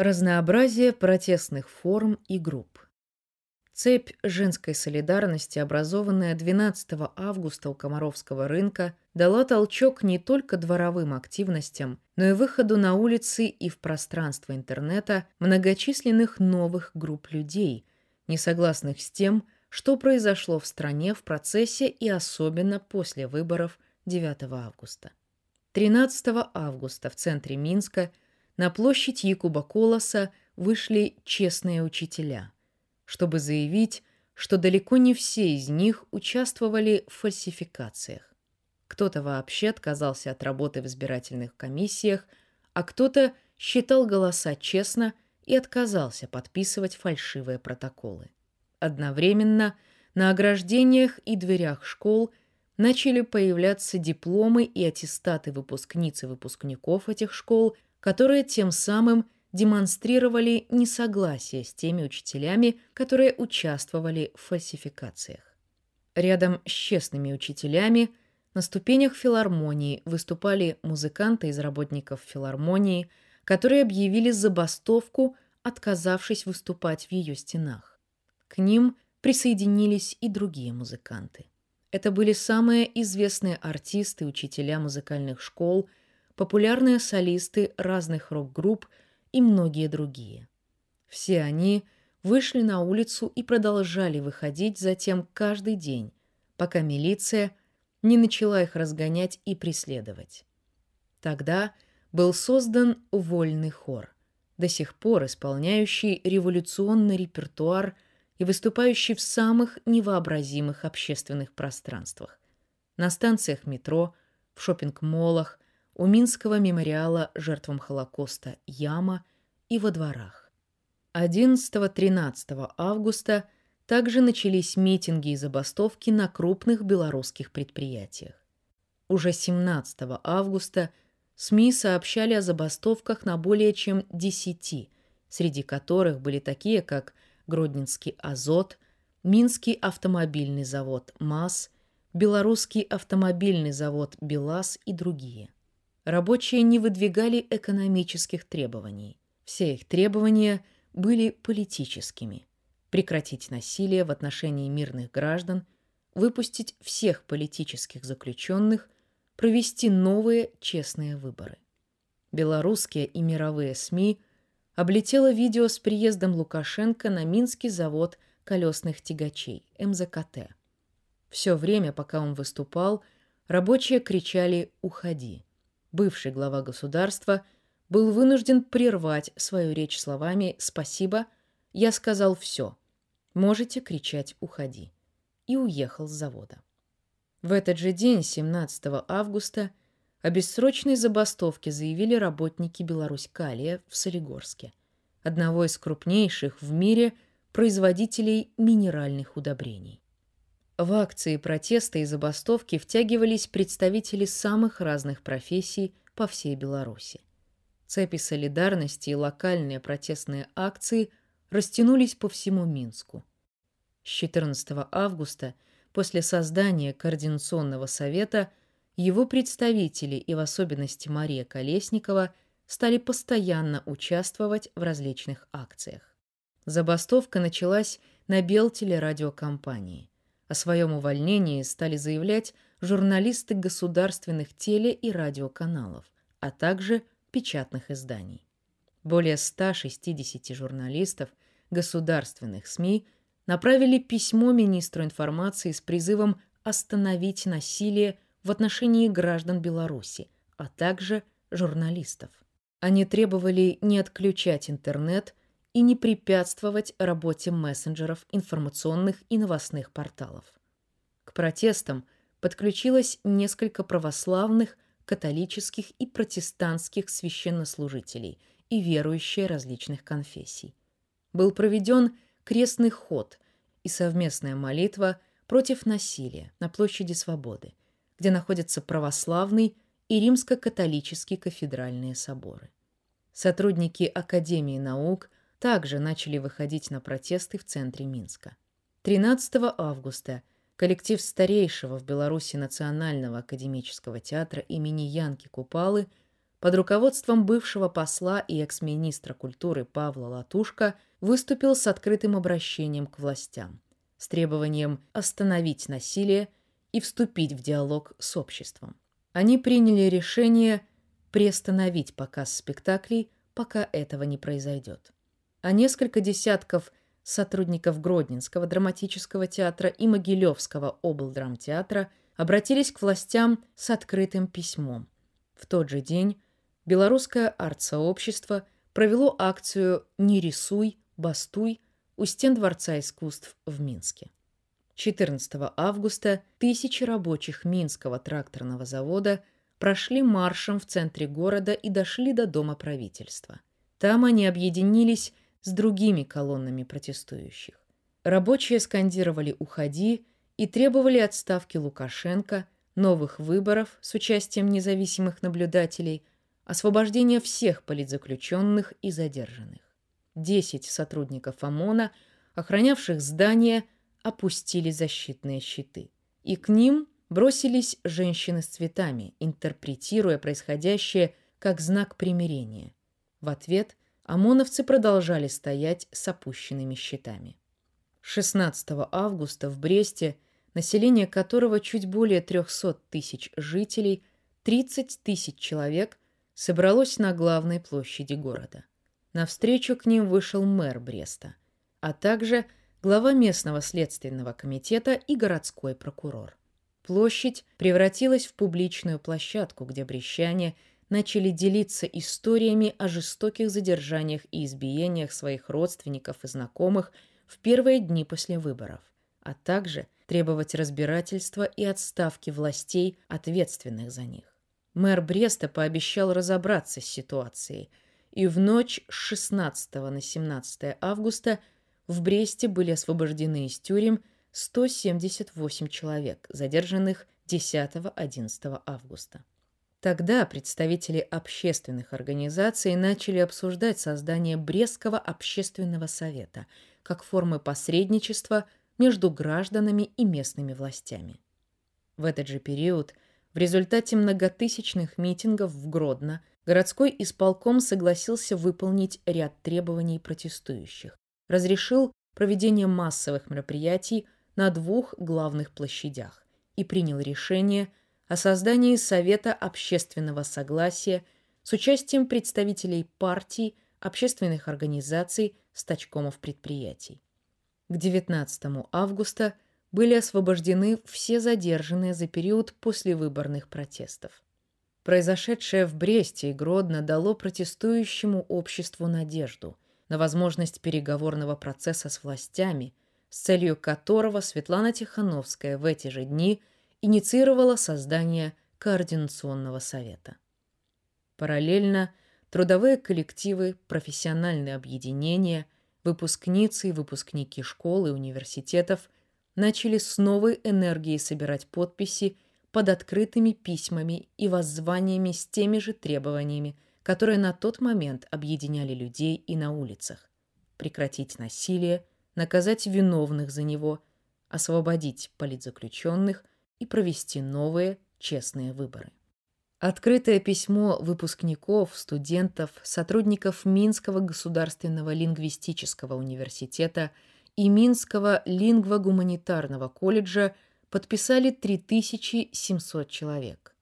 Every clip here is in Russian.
Разнообразие протестных форм и групп. Цепь женской солидарности, образованная 12 августа у Комаровского рынка, дала толчок не только дворовым активностям, но и выходу на улицы и в пространство интернета многочисленных новых групп людей, не согласных с тем, что произошло в стране в процессе и особенно после выборов 9 августа. 13 августа в центре Минска на площадь Якуба Колоса вышли честные учителя, чтобы заявить, что далеко не все из них участвовали в фальсификациях. Кто-то вообще отказался от работы в избирательных комиссиях, а кто-то считал голоса честно и отказался подписывать фальшивые протоколы. Одновременно на ограждениях и дверях школ начали появляться дипломы и аттестаты выпускниц и выпускников этих школ – которые тем самым демонстрировали несогласие с теми учителями, которые участвовали в фальсификациях. Рядом с честными учителями на ступенях филармонии выступали музыканты из работников филармонии, которые объявили забастовку, отказавшись выступать в ее стенах. К ним присоединились и другие музыканты. Это были самые известные артисты, учителя музыкальных школ – популярные солисты разных рок-групп и многие другие. Все они вышли на улицу и продолжали выходить затем каждый день, пока милиция не начала их разгонять и преследовать. Тогда был создан вольный хор, до сих пор исполняющий революционный репертуар и выступающий в самых невообразимых общественных пространствах. На станциях метро, в шопинг-молах, у Минского мемориала жертвам Холокоста «Яма» и во дворах. 11-13 августа также начались митинги и забастовки на крупных белорусских предприятиях. Уже 17 августа СМИ сообщали о забастовках на более чем 10, среди которых были такие, как Гродненский «Азот», Минский автомобильный завод «МАЗ», Белорусский автомобильный завод «БелАЗ» и другие – рабочие не выдвигали экономических требований. Все их требования были политическими. Прекратить насилие в отношении мирных граждан, выпустить всех политических заключенных, провести новые честные выборы. Белорусские и мировые СМИ облетело видео с приездом Лукашенко на Минский завод колесных тягачей МЗКТ. Все время, пока он выступал, рабочие кричали «Уходи!» Бывший глава государства, был вынужден прервать свою речь словами «Спасибо, я сказал все. Можете кричать «Уходи» и уехал с завода. В этот же день, 17 августа, о бессрочной забастовке заявили работники Беларусь-Калия в Солигорске, одного из крупнейших в мире производителей минеральных удобрений. В акции протеста и забастовки втягивались представители самых разных профессий по всей Беларуси. Цепи солидарности и локальные протестные акции растянулись по всему Минску. С 14 августа, после создания Координационного совета, его представители и в особенности Мария Колесникова стали постоянно участвовать в различных акциях. Забастовка началась на Белтелерадиокомпании. О своем увольнении стали заявлять журналисты государственных теле- и радиоканалов, а также печатных изданий. Более 160 журналистов государственных СМИ направили письмо министру информации с призывом остановить насилие в отношении граждан Беларуси, а также журналистов. Они требовали не отключать интернет и не препятствовать работе мессенджеров, информационных и новостных порталов. К протестам подключилось несколько православных, католических и протестантских священнослужителей и верующие различных конфессий. Был проведен крестный ход и совместная молитва против насилия на площади Свободы, где находятся православный и римско-католический кафедральные соборы. Сотрудники Академии наук – также начали выходить на протесты в центре Минска. 13 августа коллектив старейшего в Беларуси Национального академического театра имени Янки Купалы под руководством бывшего посла и экс-министра культуры Павла Латушка выступил с открытым обращением к властям с требованием остановить насилие и вступить в диалог с обществом. Они приняли решение приостановить показ спектаклей, пока этого не произойдет. А несколько десятков сотрудников Гродненского драматического театра и Могилевского облдрамтеатра обратились к властям с открытым письмом. В тот же день белорусское арт-сообщество провело акцию «Не рисуй, бастуй» у стен Дворца искусств в Минске. 14 августа тысячи рабочих Минского тракторного завода прошли маршем в центре города и дошли до Дома правительства. Там они объединились с другими колоннами протестующих. Рабочие скандировали «Уходи» и требовали отставки Лукашенко, новых выборов с участием независимых наблюдателей, освобождения всех политзаключенных и задержанных. Десять сотрудников ОМОНа, охранявших здание, опустили защитные щиты. И к ним бросились женщины с цветами, интерпретируя происходящее как знак примирения. В ответ ОМОНовцы продолжали стоять с опущенными щитами. 16 августа в Бресте, население которого чуть более 300 тысяч жителей, 30 тысяч человек собралось на главной площади города. Навстречу к ним вышел мэр Бреста, а также глава местного следственного комитета и городской прокурор. Площадь превратилась в публичную площадку, где брещане начали делиться историями о жестоких задержаниях и избиениях своих родственников и знакомых в первые дни после выборов, а также требовать разбирательства и отставки властей, ответственных за них. Мэр Бреста пообещал разобраться с ситуацией – и в ночь с 16 на 17 августа в Бресте были освобождены из тюрем 178 человек, задержанных 10-11 августа. Тогда представители общественных организаций начали обсуждать создание Брестского общественного совета как формы посредничества между гражданами и местными властями. В этот же период в результате многотысячных митингов в Гродно городской исполком согласился выполнить ряд требований протестующих. Разрешил проведение массовых мероприятий на двух главных площадях и принял решение о создании Совета общественного согласия с участием представителей партий, общественных организаций, стачкомов предприятий. К 19 августа были освобождены все задержанные за период послевыборных протестов. Произошедшее в Бресте и Гродно дало протестующему обществу надежду на возможность переговорного процесса с властями, с целью которого Светлана Тихановская в эти же дни инициировала создание Координационного совета. Параллельно трудовые коллективы, профессиональные объединения, выпускницы и выпускники школ и университетов начали с новой энергией собирать подписи под открытыми письмами и воззваниями с теми же требованиями, которые на тот момент объединяли людей и на улицах. Прекратить насилие, наказать виновных за него, освободить политзаключенных и провести новые честные выборы. Открытое письмо выпускников, студентов, сотрудников Минского государственного лингвистического университета и Минского лингвогуманитарного колледжа – подписали 3700 человек.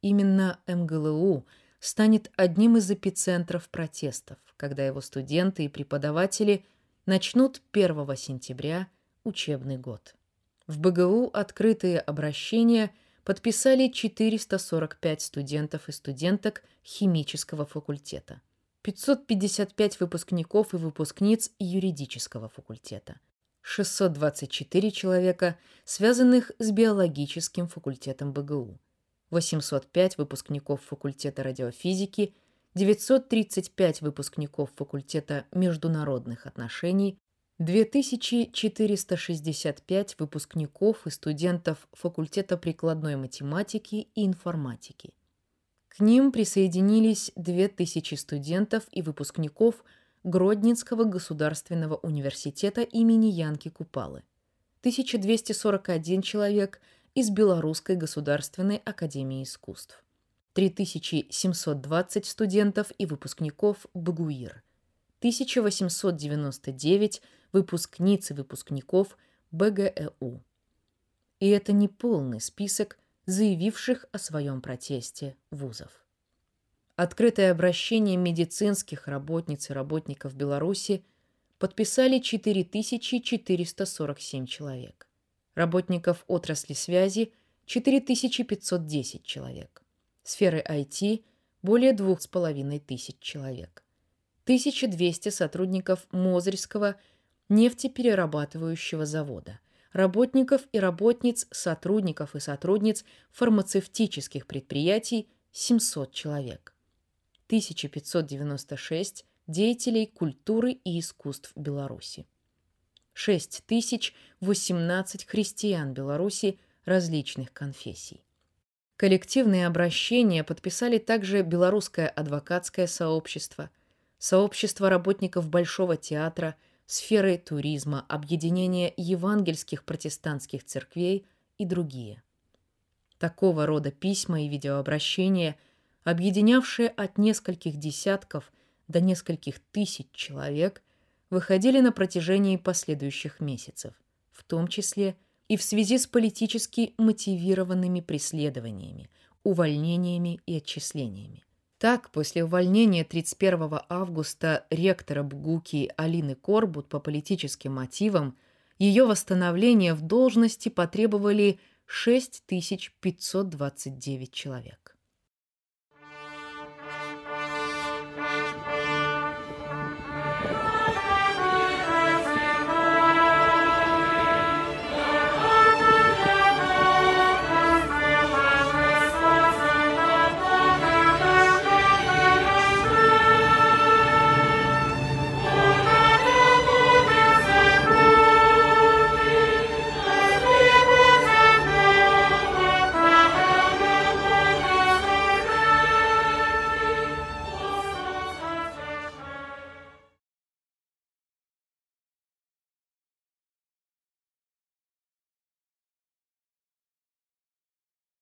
Именно МГЛУ станет одним из эпицентров протестов, когда его студенты и преподаватели начнут 1 сентября учебный год. В БГУ открытые обращения подписали 445 студентов и студенток химического факультета, 555 выпускников и выпускниц юридического факультета, 624 человека, связанных с биологическим факультетом БГУ, 805 выпускников факультета радиофизики, 935 выпускников факультета международных отношений, 2465 выпускников и студентов факультета прикладной математики и информатики. К ним присоединились 2000 студентов и выпускников – Гродненского государственного университета имени Янки Купалы, 1241 человек из Белорусской государственной академии искусств. 3720 студентов и выпускников БГУИР, 1899 выпускниц и выпускников БГЭУ. И это не полный список заявивших о своем протесте вузов. Открытое обращение медицинских работниц и работников Беларуси подписали 4447 человек. Работников отрасли связи – 4510 человек. Сферы IT – более 2500 человек. 1200 сотрудников Мозырского нефтеперерабатывающего завода, работников и работниц, сотрудников и сотрудниц фармацевтических предприятий – 700 человек. 1596 деятелей культуры и искусств Беларуси. 6018 христиан Беларуси различных конфессий. Коллективные обращения подписали также Белорусское адвокатское сообщество, Сообщество работников Большого театра, сферы туризма, Объединение евангельских протестантских церквей и другие. Такого рода письма и видеообращения, объединявшие от нескольких десятков до нескольких тысяч человек, выходили на протяжении последующих месяцев, в том числе и в связи с политически мотивированными преследованиями, увольнениями и отчислениями. Так, после увольнения 31 августа ректора БГУКи Алины Корбут по политическим мотивам, ее восстановление в должности потребовали 6529 человек.